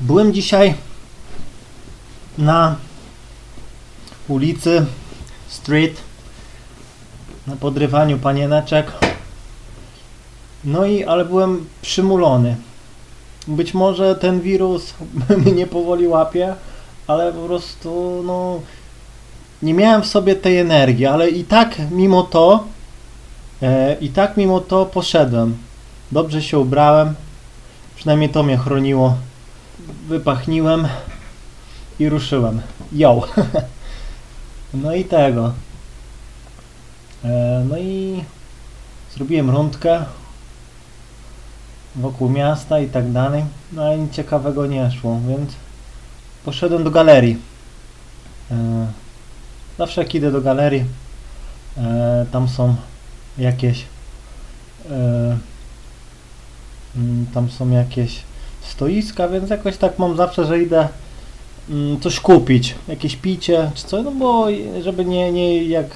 Byłem dzisiaj na ulicy Street na podrywaniu panieneczek. No i ale byłem przymulony. Być może ten wirus mnie powoli łapie, ale po prostu no nie miałem w sobie tej energii, ale i tak mimo to e, i tak mimo to poszedłem. Dobrze się ubrałem. Przynajmniej to mnie chroniło. Wypachniłem i ruszyłem. Yo. no i tego. E, no i zrobiłem rundkę wokół miasta i tak dalej. No ale nic ciekawego nie szło, więc poszedłem do galerii. E, zawsze jak idę do galerii, e, tam są jakieś mm, tam są jakieś stoiska, więc jakoś tak mam zawsze, że idę mm, coś kupić, jakieś picie czy coś, no bo żeby nie, nie jak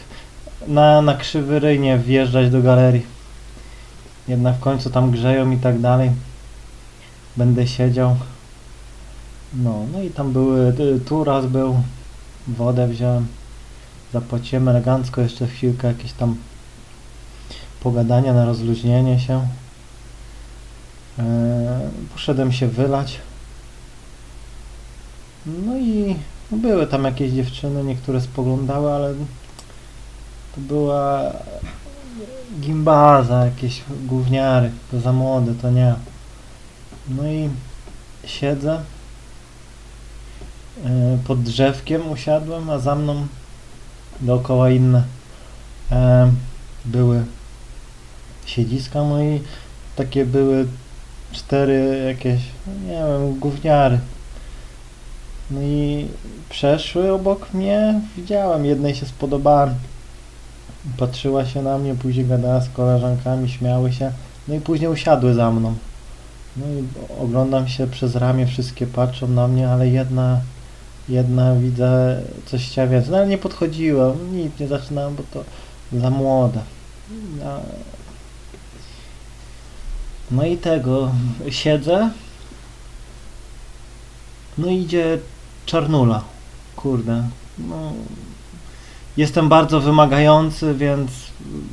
na, na krzywy ryj nie wjeżdżać do galerii. Jednak w końcu tam grzeją i tak dalej. Będę siedział. No, no i tam były, y, tu raz był, wodę wziąłem, zapłaciłem elegancko, jeszcze chwilkę jakieś tam pogadania na rozluźnienie się. Eee, poszedłem się wylać. No i były tam jakieś dziewczyny, niektóre spoglądały, ale to była gimbaza, jakieś gówniary, to za młode, to nie. No i siedzę e, pod drzewkiem usiadłem, a za mną dookoła inne e, były siedziska, no i takie były cztery jakieś, no nie wiem, gówniary. No i przeszły obok mnie, widziałem, jednej się spodobałem. Patrzyła się na mnie, później gadała z koleżankami, śmiały się, no i później usiadły za mną. No i oglądam się przez ramię, wszystkie patrzą na mnie, ale jedna, jedna widzę coś chciała więcej. No ale nie podchodziłem, nic nie zaczynałem, bo to za młoda. No, no i tego, siedzę, no idzie czarnula, kurde, no Jestem bardzo wymagający, więc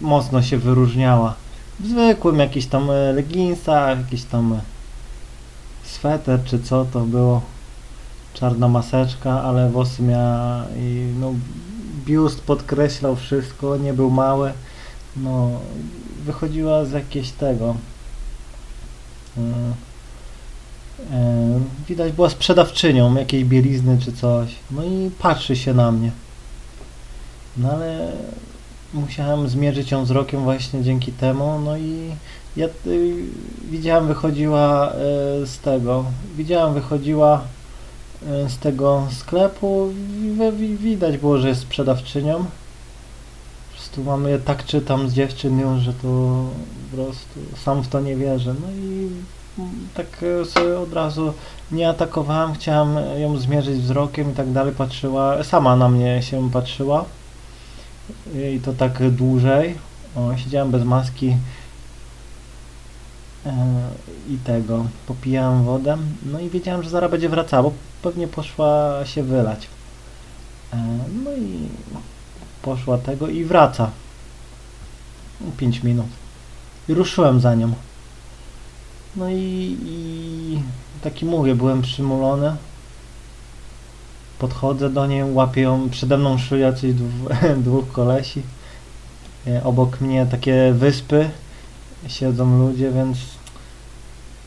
mocno się wyróżniała. W zwykłym jakiś tam e, leginsach, jakiś tam e, sweter czy co to było. Czarna maseczka, ale włosy miała i no biust podkreślał wszystko, nie był mały. No wychodziła z jakiegoś tego. Yy, yy, widać była sprzedawczynią jakiejś bielizny czy coś. No i patrzy się na mnie. No ale musiałem zmierzyć ją wzrokiem właśnie dzięki temu, no i ja y, widziałem wychodziła y, z tego, widziałem wychodziła z tego sklepu, widać było, że jest sprzedawczynią. Prostu mamy, tak czytam z dziewczyn już, że to po prostu sam w to nie wierzę. No i tak sobie od razu nie atakowałem, chciałem ją zmierzyć wzrokiem i tak dalej, patrzyła, sama na mnie się patrzyła i to tak dłużej. O, siedziałem bez maski e, i tego, popijałem wodę, no i wiedziałem, że zaraz będzie wracała, bo pewnie poszła się wylać. E, no i poszła tego i wraca. 5 minut. I ruszyłem za nią. No i, i taki mówię, byłem przymulony. Podchodzę do niej, łapię ją, przede mną szły jacyś dwóch kolesi. E, obok mnie takie wyspy, siedzą ludzie, więc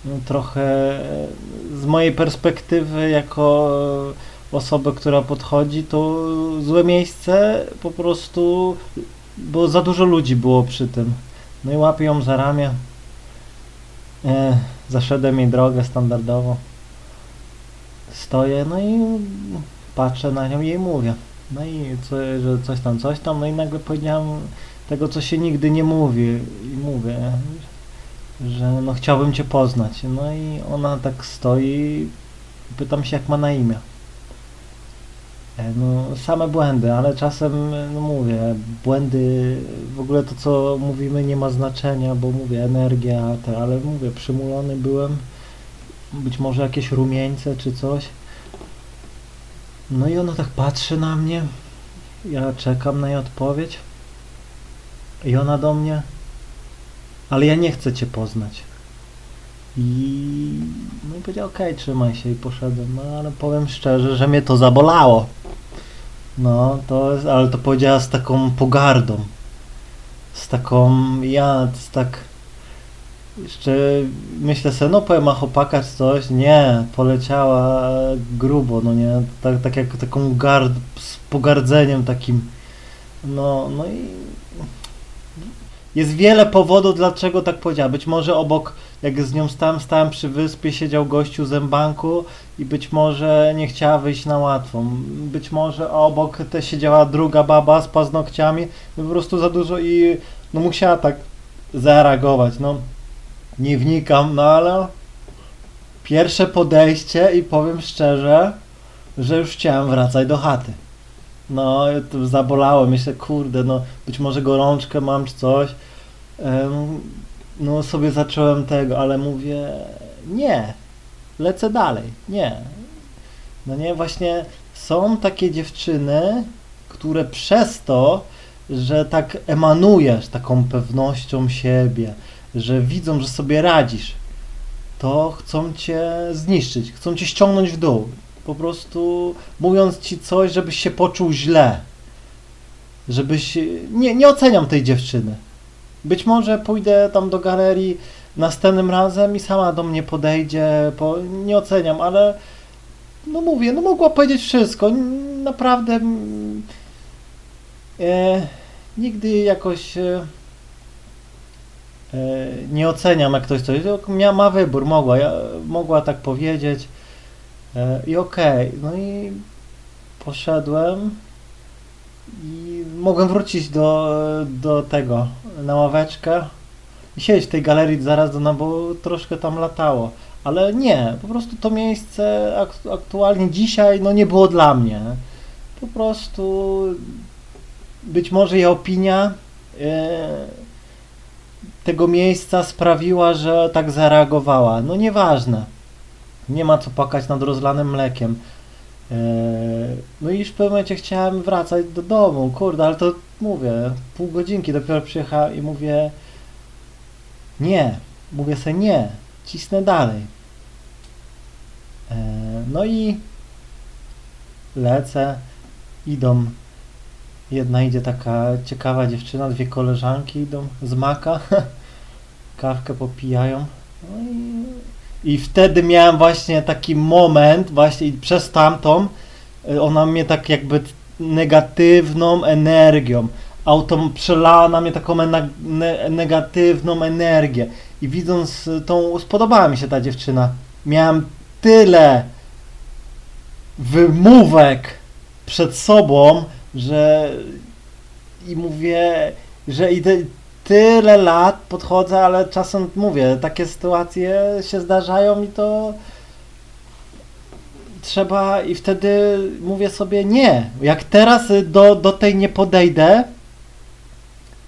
no, trochę z mojej perspektywy jako osoby, która podchodzi, to złe miejsce po prostu, bo za dużo ludzi było przy tym. No i łapię ją za ramię. E, zaszedłem jej drogę standardowo. Stoję, no i patrzę na nią i jej mówię. No i co, że coś tam, coś tam, no i nagle powiedziałem tego, co się nigdy nie mówi i mówię, że no chciałbym Cię poznać. No i ona tak stoi pytam się, jak ma na imię. E, no, same błędy, ale czasem, no mówię, błędy, w ogóle to, co mówimy, nie ma znaczenia, bo mówię, energia, te, ale mówię, przymulony byłem być może jakieś rumieńce czy coś. No i ona tak patrzy na mnie. Ja czekam na jej odpowiedź. I ona do mnie. Ale ja nie chcę cię poznać. I no i powiedział, okej, trzymaj się i poszedłem. No ale powiem szczerze, że mnie to zabolało. No, to jest, ale to powiedziała z taką pogardą. Z taką, ja, z tak... Jeszcze myślę sobie, no powiem, a chłopaka czy coś. Nie, poleciała grubo, no nie, tak, tak jak taką gard, z pogardzeniem takim. No, no i jest wiele powodów, dlaczego tak powiedziała. Być może obok, jak z nią stałem, stałem przy wyspie, siedział gościu z banku i być może nie chciała wyjść na łatwą. Być może obok te siedziała druga baba z paznokciami, no po prostu za dużo i no musiała tak zareagować. No, nie wnikam, no ale pierwsze podejście i powiem szczerze, że już chciałem wracać do chaty. No, to zabolało. Myślę, kurde, no być może gorączkę mam czy coś. No sobie zacząłem tego, ale mówię, nie, lecę dalej, nie. No nie, właśnie są takie dziewczyny, które przez to, że tak emanujesz taką pewnością siebie, że widzą, że sobie radzisz, to chcą cię zniszczyć, chcą cię ściągnąć w dół. Po prostu mówiąc ci coś, żebyś się poczuł źle. Żebyś. Nie, nie oceniam tej dziewczyny. Być może pójdę tam do galerii następnym razem i sama do mnie podejdzie. Po... Nie oceniam, ale. No mówię, no mogła powiedzieć wszystko. Naprawdę. E, nigdy jakoś. E, e, nie oceniam, jak ktoś coś. Miała ma wybór, mogła, ja, mogła tak powiedzieć. E, I okej, no i poszedłem i mogłem wrócić do, do tego, na ławeczkę i siedzieć w tej galerii zaraz do nas, bo troszkę tam latało. Ale nie, po prostu to miejsce ak- aktualnie dzisiaj no nie było dla mnie. Po prostu być może jej opinia e, tego miejsca sprawiła, że tak zareagowała. No nieważne. Nie ma co płakać nad rozlanym mlekiem. Eee, No i już w pewnym momencie chciałem wracać do domu, kurde, ale to mówię, pół godzinki dopiero przyjechałem i mówię nie, mówię sobie nie, cisnę dalej. Eee, No i lecę, idą, jedna idzie taka ciekawa dziewczyna, dwie koleżanki idą z maka, kawkę popijają. No i i wtedy miałem właśnie taki moment, właśnie i przez tamtą, y, ona mnie tak jakby negatywną energią, autom przelała na mnie taką negatywną energię. I widząc y, tą, spodobała mi się ta dziewczyna. Miałem tyle wymówek przed sobą, że i mówię, że idę, tyle lat podchodzę, ale czasem mówię, takie sytuacje się zdarzają i to trzeba i wtedy mówię sobie nie. Jak teraz do, do tej nie podejdę,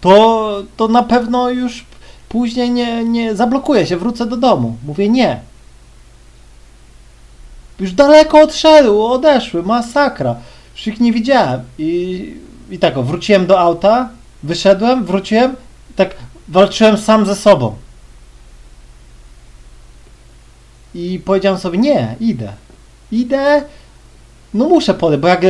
to, to na pewno już później nie, nie zablokuję się, wrócę do domu. Mówię nie. Już daleko odszedł, odeszły, masakra. Już ich nie widziałem. I, i tak, o, wróciłem do auta, wyszedłem, wróciłem, tak walczyłem sam ze sobą. I powiedziałem sobie, nie, idę. Idę, no muszę podejść, bo jak e,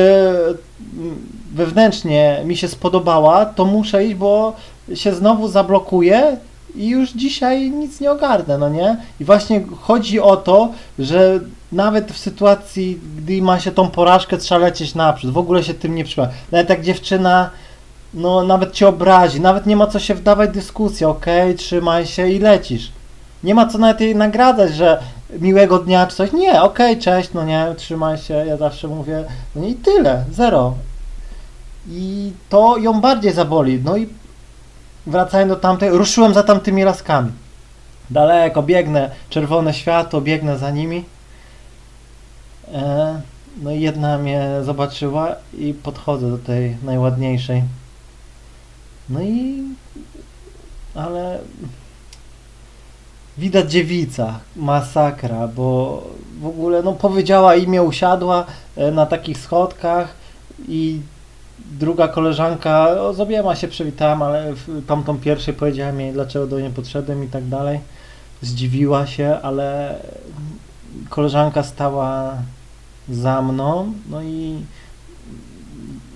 wewnętrznie mi się spodobała, to muszę iść, bo się znowu zablokuję i już dzisiaj nic nie ogarnę, no nie? I właśnie chodzi o to, że nawet w sytuacji, gdy ma się tą porażkę, trzeba lecieć naprzód, w ogóle się tym nie przyjmować. Nawet jak dziewczyna no nawet cię obrazi, nawet nie ma co się wdawać w dyskusję, okej, trzymaj się i lecisz. Nie ma co nawet jej nagradzać, że miłego dnia czy coś. Nie, okej, cześć, no nie, trzymaj się, ja zawsze mówię, no i tyle, zero. I to ją bardziej zaboli. No i wracając do tamtej, ruszyłem za tamtymi laskami. Daleko, biegnę, czerwone światło, biegnę za nimi. E, no i jedna mnie zobaczyła i podchodzę do tej najładniejszej. No i... Ale... widać dziewica, masakra, bo w ogóle no powiedziała imię, usiadła e, na takich schodkach i druga koleżanka, o, z obiema się przywitałem, ale tamtą pierwszej powiedziałem jej, dlaczego do niej podszedłem i tak dalej. Zdziwiła się, ale koleżanka stała za mną, no i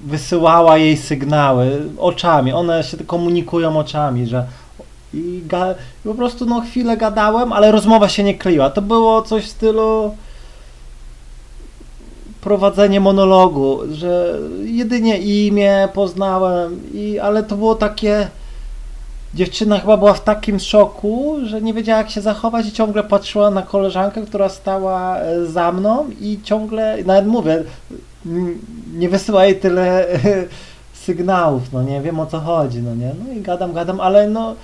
wysyłała jej sygnały oczami. One się komunikują oczami, że i, ga, i po prostu no chwilę gadałem, ale rozmowa się nie kleiła. To było coś w stylu prowadzenie monologu, że jedynie imię poznałem, i, ale to było takie. Dziewczyna chyba była w takim szoku, że nie wiedziała jak się zachować i ciągle patrzyła na koleżankę, która stała e, za mną i ciągle, nawet mówię, nie wysyła jej tyle sygnałów, no nie wiem o co chodzi, no nie, no i gadam, gadam, ale no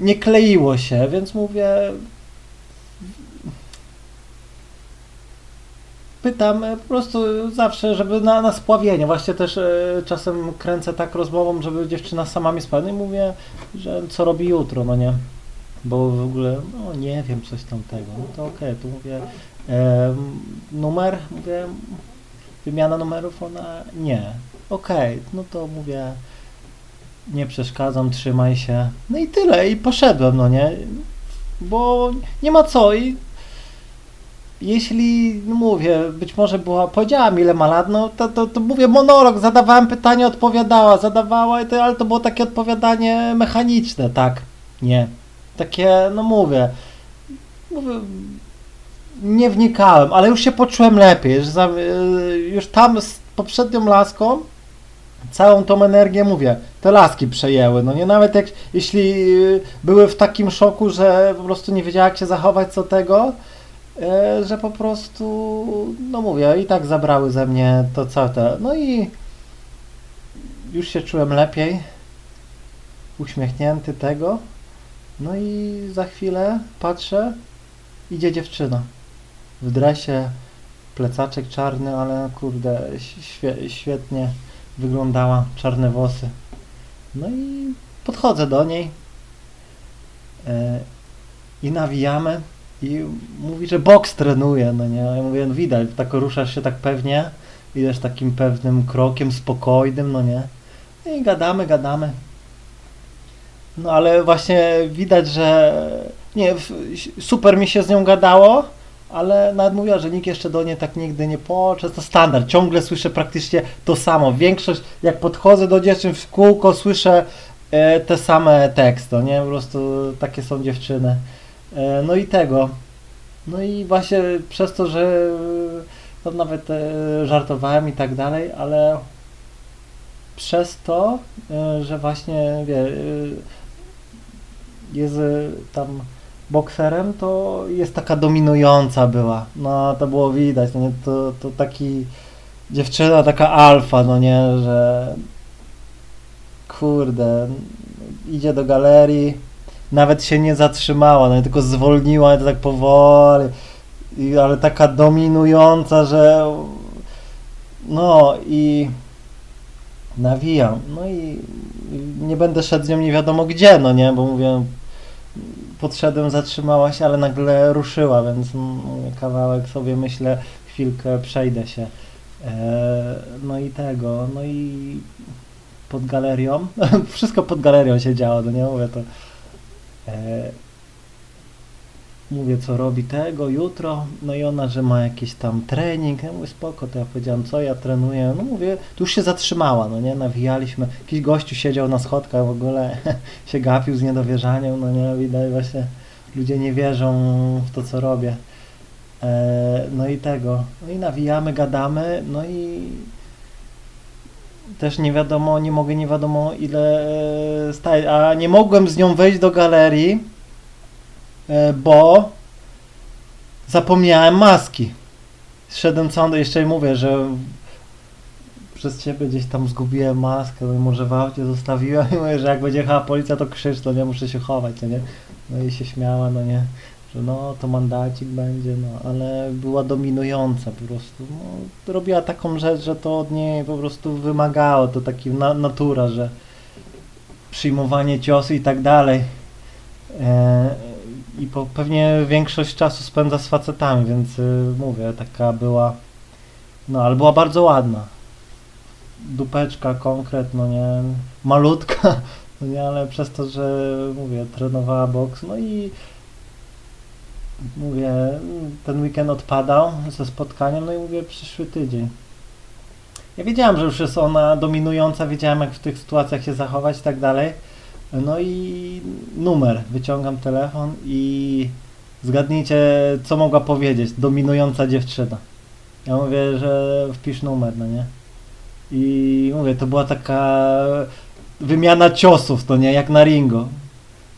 nie kleiło się, więc mówię, pytam e, po prostu zawsze, żeby na, na spławienie. Właśnie też e, czasem kręcę tak rozmową, żeby dziewczyna sama mi spadła i mówię, że co robi jutro, no nie. Bo w ogóle, no nie wiem, coś tamtego. No to okej, tu mówię, e, numer, mówię, wymiana numerów, ona nie. Okej, no to mówię, nie przeszkadzam, trzymaj się. No i tyle, i poszedłem, no nie. Bo nie ma co i jeśli, no mówię, być może była, powiedziałam ile ma lat, no to, to, to mówię monolog, zadawałem pytanie, odpowiadała, zadawała, i to, ale to było takie odpowiadanie mechaniczne, tak, nie. Takie, no mówię, mówię, nie wnikałem, ale już się poczułem lepiej, y, już tam z poprzednią laską całą tą energię, mówię, te laski przejęły, no nie, nawet jak, jeśli y, były w takim szoku, że po prostu nie wiedziała jak się zachować co tego, e, że po prostu, no mówię, i tak zabrały ze mnie to całe te, no i już się czułem lepiej, uśmiechnięty tego, no i za chwilę patrzę, idzie dziewczyna w dresie, plecaczek czarny, ale kurde, świe, świetnie wyglądała, czarne włosy. No i podchodzę do niej e, i nawijamy i mówi, że boks trenuje, no nie, ja mówię, no widać, tak ruszasz się tak pewnie, idziesz takim pewnym krokiem, spokojnym, no nie, i gadamy, gadamy. No ale właśnie widać, że nie, super mi się z nią gadało, ale nawet mówiła, że nikt jeszcze do niej tak nigdy nie podszedł. To standard, ciągle słyszę praktycznie to samo. Większość, jak podchodzę do dziewczyn w kółko, słyszę e, te same teksty, nie? Po prostu takie są dziewczyny. E, no i tego. No i właśnie przez to, że no nawet e, żartowałem i tak dalej, ale przez to, e, że właśnie wie, e, jest e, tam bokserem, to jest taka dominująca była. No to było widać, no nie? To, to taki dziewczyna taka alfa, no nie, że kurde, idzie do galerii, nawet się nie zatrzymała, no nie, tylko zwolniła, to tak powoli, I, ale taka dominująca, że no i nawijam, no i nie będę szedł z nią nie wiadomo gdzie, no nie, bo mówię, podszedłem, zatrzymała się, ale nagle ruszyła, więc kawałek sobie myślę, chwilkę przejdę się. E, no i tego, no i pod galerią, wszystko pod galerią się działo, no nie mówię to. Mówię, co robi tego jutro, no i ona, że ma jakiś tam trening, ja mówię, spoko, to ja powiedziałem, co ja trenuję, no mówię, tu już się zatrzymała, no nie, nawijaliśmy, jakiś gościu siedział na schodkach w ogóle, się gapił z niedowierzaniem, no nie, widać właśnie, ludzie nie wierzą w to, co robię. E, no i tego, no i nawijamy, gadamy, no i też nie wiadomo, nie mogę nie wiadomo ile e, stać, a nie mogłem z nią wejść do galerii, bo zapomniałem maski. Szedłem całą, jeszcze jej mówię, że przez ciebie gdzieś tam zgubiłem maskę, no i może w aucie zostawiłem i mówię, że jak będzie jechała policja, to krzycz, to nie muszę się chować, no nie? No i się śmiała, no nie, że no to mandacik będzie, no ale była dominująca po prostu, no, robiła taką rzecz, że to od niej po prostu wymagało, to taki na, natura, że przyjmowanie ciosu i tak dalej. E, i po, pewnie większość czasu spędza z facetami, więc y, mówię, taka była, no ale była bardzo ładna. Dupeczka konkret, no nie, malutka, no nie, ale przez to, że mówię, trenowała boks, no i mówię, ten weekend odpadał ze spotkaniem, no i mówię, przyszły tydzień. Ja wiedziałem, że już jest ona dominująca, wiedziałem jak w tych sytuacjach się zachować i tak dalej. No i numer, wyciągam telefon i zgadnijcie, co mogła powiedzieć dominująca dziewczyna. Ja mówię, że wpisz numer, no nie? I mówię, to była taka wymiana ciosów, to nie, jak na ringo,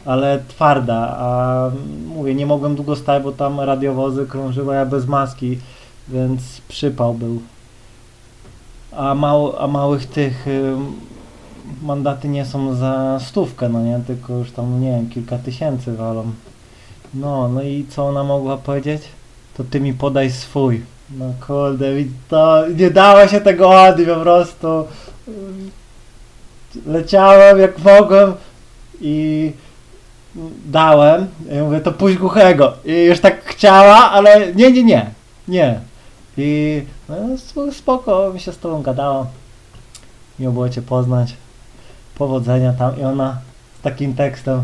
ale twarda, a mówię, nie mogłem długo stać, bo tam radiowozy krążyły, ja bez maski, więc przypał był. A, mał, a małych tych y, mandaty nie są za stówkę, no nie, tylko już tam, nie wiem, kilka tysięcy walą. No, no i co ona mogła powiedzieć? To ty mi podaj swój. No kurde, to nie dało się tego odbić po prostu. Leciałem jak mogłem i dałem. Mówię, to pójdź głuchego. I już tak chciała, ale nie, nie, nie. Nie. I no, spoko, mi się z tobą gadało. Miło było cię poznać. Powodzenia tam i ona z takim tekstem.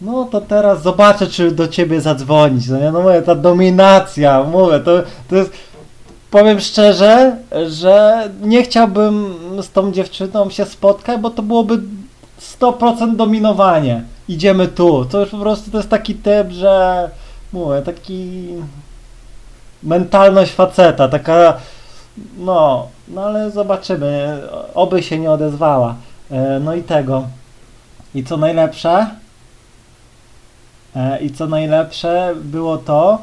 No to teraz zobaczę, czy do ciebie zadzwonić. No nie, no mówię, ta dominacja, mówię, to, to jest, powiem szczerze, że nie chciałbym z tą dziewczyną się spotkać, bo to byłoby 100% dominowanie. Idziemy tu. To już po prostu to jest taki typ, że mówię, taki mentalność faceta, taka no, no ale zobaczymy. Oby się nie odezwała. E, no i tego. I co najlepsze? E, I co najlepsze było to,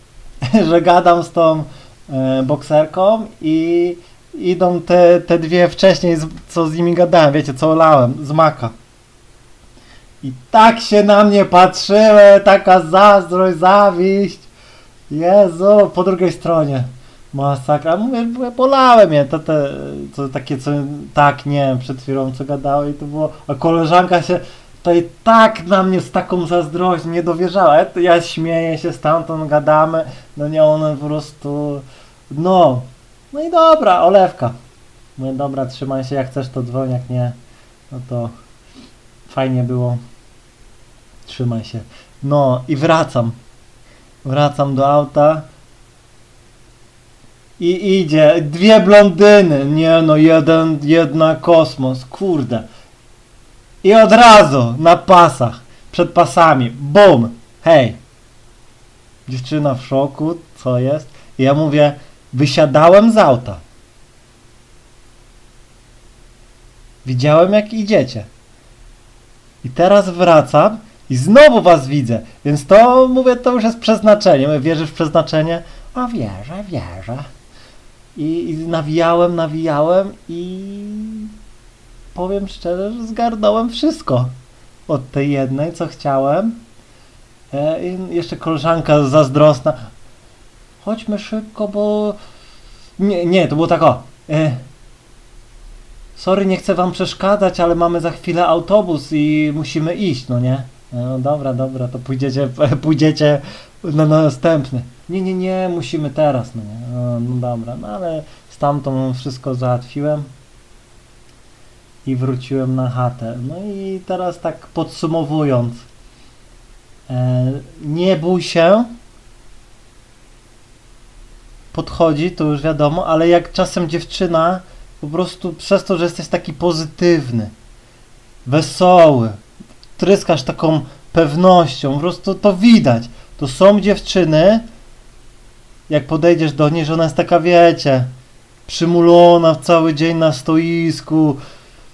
że gadam z tą e, bokserką i idą te, te dwie wcześniej, co z nimi gadałem, wiecie, co olałem, z maka. I tak się na mnie patrzyły, taka zazdrość, zawiść. Jezu, po drugiej stronie. Masakra. Mówię, bolałem je, to, te, to takie, co tak, nie przed chwilą co gadały i to było, a koleżanka się tutaj tak na mnie z taką zazdrością nie dowierzała. Ja, ja śmieję się stamtąd, gadamy, no nie, one po prostu, no, no i dobra, olewka. Mówię, dobra, trzymaj się, jak chcesz to dzwoń, jak nie, no to fajnie było. Trzymaj się. No i wracam. Wracam do auta. I idzie. Dwie blondyny. Nie no, jeden, jedna kosmos. Kurde. I od razu na pasach. Przed pasami. Bum. Hej. Dziewczyna w szoku. Co jest? I ja mówię, wysiadałem z auta. Widziałem jak idziecie. I teraz wracam i znowu was widzę. Więc to, mówię, to już jest przeznaczenie. Mówię, wierzysz w przeznaczenie? A wierzę, wierzę. I, I nawijałem, nawijałem i powiem szczerze, że zgarnąłem wszystko od tej jednej, co chciałem. E, I jeszcze koleżanka zazdrosna. Chodźmy szybko, bo... Nie, nie, to było tak o. E, sorry, nie chcę wam przeszkadzać, ale mamy za chwilę autobus i musimy iść, no nie? No dobra, dobra, to pójdziecie, pójdziecie na następny. Nie, nie, nie, musimy teraz, no nie. No, no dobra, no ale stamtąd wszystko załatwiłem i wróciłem na chatę. No i teraz tak podsumowując, e, nie bój się, podchodzi, to już wiadomo, ale jak czasem dziewczyna po prostu przez to, że jesteś taki pozytywny, wesoły, tryskasz taką pewnością, po prostu to widać. To są dziewczyny, jak podejdziesz do niej, że ona jest taka, wiecie, przymulona cały dzień na stoisku,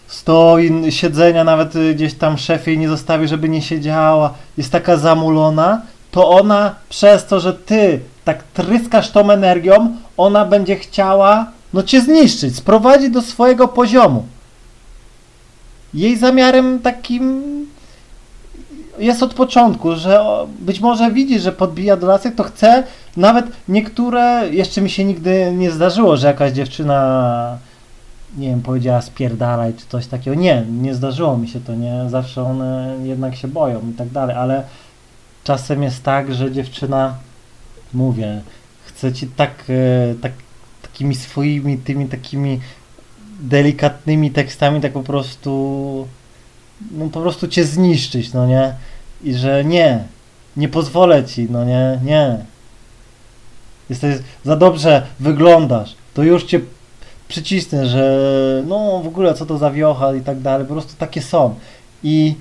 stoi, siedzenia nawet gdzieś tam szef jej nie zostawi, żeby nie siedziała, jest taka zamulona, to ona przez to, że ty tak tryskasz tą energią, ona będzie chciała no cię zniszczyć, sprowadzić do swojego poziomu. Jej zamiarem takim jest od początku, że być może widzi, że podbija do lasek, to chce, nawet niektóre, jeszcze mi się nigdy nie zdarzyło, że jakaś dziewczyna, nie wiem, powiedziała spierdalaj czy coś takiego. Nie, nie zdarzyło mi się to, nie, zawsze one jednak się boją i tak dalej, ale czasem jest tak, że dziewczyna, mówię, chce ci tak, e, tak takimi swoimi, tymi takimi delikatnymi tekstami tak po prostu no po prostu cię zniszczyć, no nie? I że nie, nie pozwolę ci, no nie, nie. Jesteś, za dobrze wyglądasz, to już cię przycisnę, że no w ogóle co to za wiocha i tak dalej, po prostu takie są. I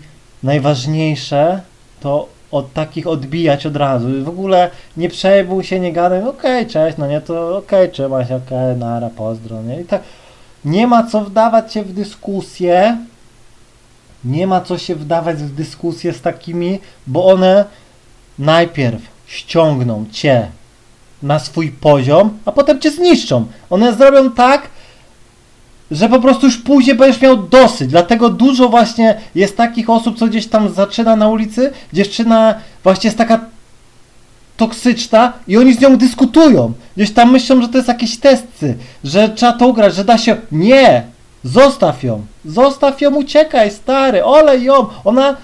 najważniejsze to od takich odbijać od razu. W ogóle nie przejmuj się, nie gadaj, okej, okay, cześć, no nie, to okej, okay, trzymaj się, okej, okay, nara, pozdro, nie? I tak nie ma co wdawać się w dyskusję, nie ma co się wdawać w dyskusję z takimi, bo one najpierw ściągną cię na swój poziom, a potem cię zniszczą. One zrobią tak, że po prostu już później będziesz miał dosyć. Dlatego dużo właśnie jest takich osób, co gdzieś tam zaczyna na ulicy, dziewczyna właśnie jest taka toksyczna i oni z nią dyskutują. Gdzieś tam myślą, że to jest jakieś testy, że trzeba to ugrać, że da się... Nie! Zostaw ją! Zostaw ją, uciekaj, stary, olej ją! Ona...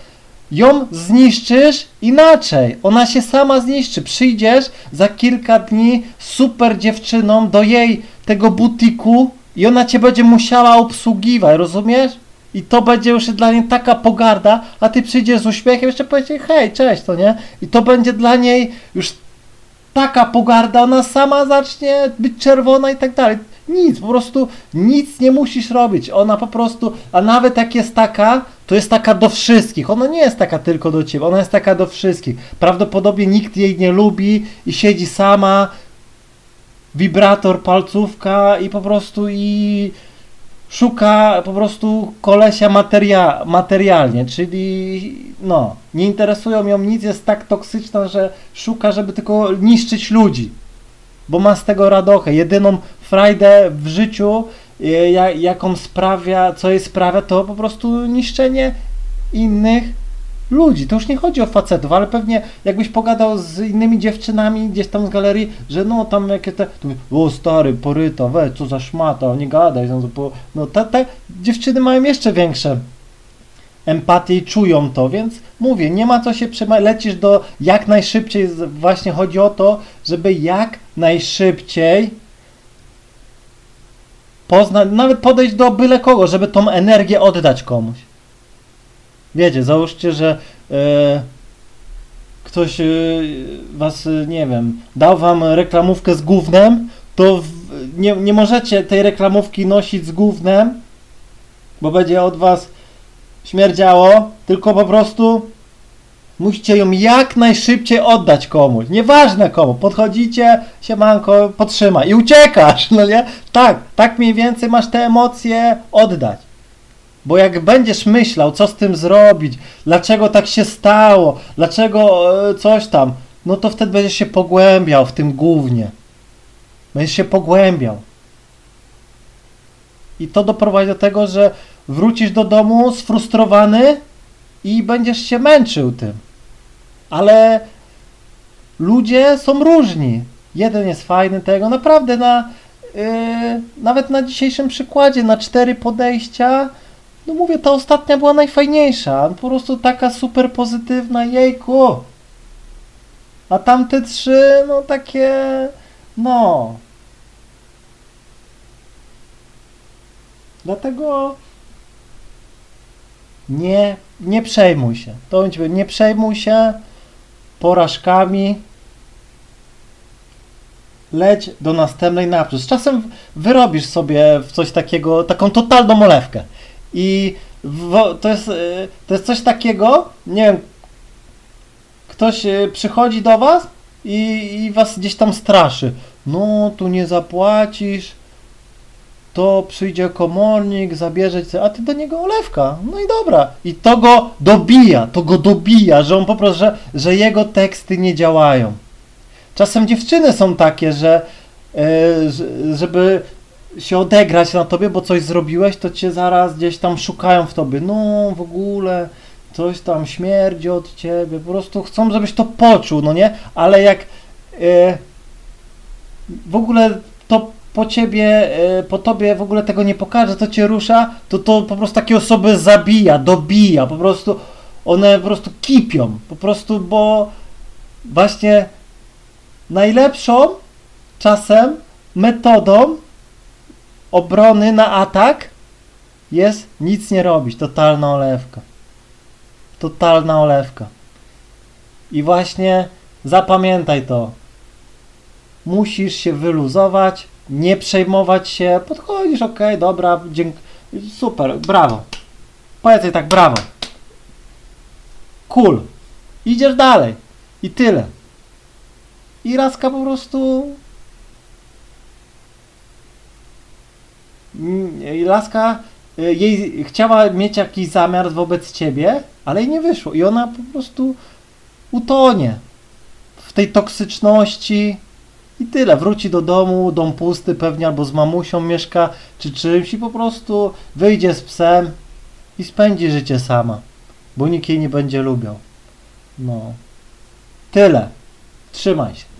Ją zniszczysz inaczej. Ona się sama zniszczy. Przyjdziesz za kilka dni super dziewczyną do jej tego butiku i ona cię będzie musiała obsługiwać, rozumiesz? I to będzie już dla niej taka pogarda, a ty przyjdziesz z uśmiechem, jeszcze powiesz hej, cześć, to nie? I to będzie dla niej już taka pogarda, ona sama zacznie być czerwona i tak dalej. Nic, po prostu nic nie musisz robić. Ona po prostu, a nawet jak jest taka, to jest taka do wszystkich. Ona nie jest taka tylko do ciebie, ona jest taka do wszystkich. Prawdopodobnie nikt jej nie lubi i siedzi sama, wibrator, palcówka i po prostu i szuka po prostu kolesia materia, materialnie, czyli no, nie interesują ją nic, jest tak toksyczna, że szuka, żeby tylko niszczyć ludzi, bo ma z tego radochę. Jedyną frajdę w życiu, e, jaką sprawia, co jej sprawia, to po prostu niszczenie innych ludzi. To już nie chodzi o facetów, ale pewnie jakbyś pogadał z innymi dziewczynami gdzieś tam z galerii, że no tam jakie te, to, o stary, poryta, we, co za szmata, nie gadaj. No, no te, te dziewczyny mają jeszcze większe empatię i czują to, więc mówię, nie ma co się przejmować, lecisz do jak najszybciej, właśnie chodzi o to, żeby jak najszybciej poznać, nawet podejść do byle kogo, żeby tą energię oddać komuś. Wiecie, załóżcie, że e, ktoś e, was, e, nie wiem, dał wam reklamówkę z gównem, to w, nie, nie możecie tej reklamówki nosić z gównem, bo będzie od was śmierdziało, tylko po prostu musicie ją jak najszybciej oddać komuś. Nieważne komu. Podchodzicie, siemanko, potrzyma i uciekasz, no nie? Tak, tak mniej więcej masz te emocje oddać. Bo jak będziesz myślał, co z tym zrobić, dlaczego tak się stało, dlaczego e, coś tam, no to wtedy będziesz się pogłębiał w tym głównie. Będziesz się pogłębiał. I to doprowadzi do tego, że wrócisz do domu sfrustrowany i będziesz się męczył tym. Ale ludzie są różni. Jeden jest fajny tego, naprawdę na, yy, nawet na dzisiejszym przykładzie, na cztery podejścia, no mówię, ta ostatnia była najfajniejsza. Po prostu taka super pozytywna, jejku. A tamte trzy, no takie, no. Dlatego nie, nie przejmuj się. To nie przejmuj się porażkami. Leć do następnej naprzód. Z czasem wyrobisz sobie w coś takiego, taką totalną olewkę. I to jest, y, to jest coś takiego, nie wiem, ktoś y, przychodzi do was i, i was gdzieś tam straszy. No, tu nie zapłacisz, to przyjdzie komornik, zabierze cię, a ty do niego olewka. No i dobra. I to go dobija, to go dobija, że on po prostu, że, że jego teksty nie działają. Czasem dziewczyny są takie, że yy, żeby się odegrać na tobie, bo coś zrobiłeś, to cię zaraz gdzieś tam szukają w tobie. No, w ogóle coś tam śmierdzi od ciebie. Po prostu chcą, żebyś to poczuł, no nie? Ale jak e, w ogóle to po ciebie, e, po tobie w ogóle tego nie pokaże, to cię rusza, to to po prostu takie osoby zabija, dobija, po prostu one po prostu kipią, po prostu, bo właśnie najlepszą czasem metodą obrony na atak jest nic nie robić. Totalna olewka. Totalna olewka. I właśnie zapamiętaj to. Musisz się wyluzować, nie przejmować się. Podchodzisz, ok, dobra, dzięk, super, brawo. Powiedz jej tak, brawo. Cool. Idziesz dalej. I tyle. I Raska po prostu... Mm, I Laska y, jej chciała mieć jakiś zamiar wobec ciebie, ale jej nie wyszło. I ona po prostu utonie w tej toksyczności i tyle. Wróci do domu, dom pusty pewnie albo z mamusią mieszka, czy czymś i po prostu wyjdzie z psem i spędzi życie sama, bo nikt jej nie będzie lubiał. No. Tyle. Trzymaj się.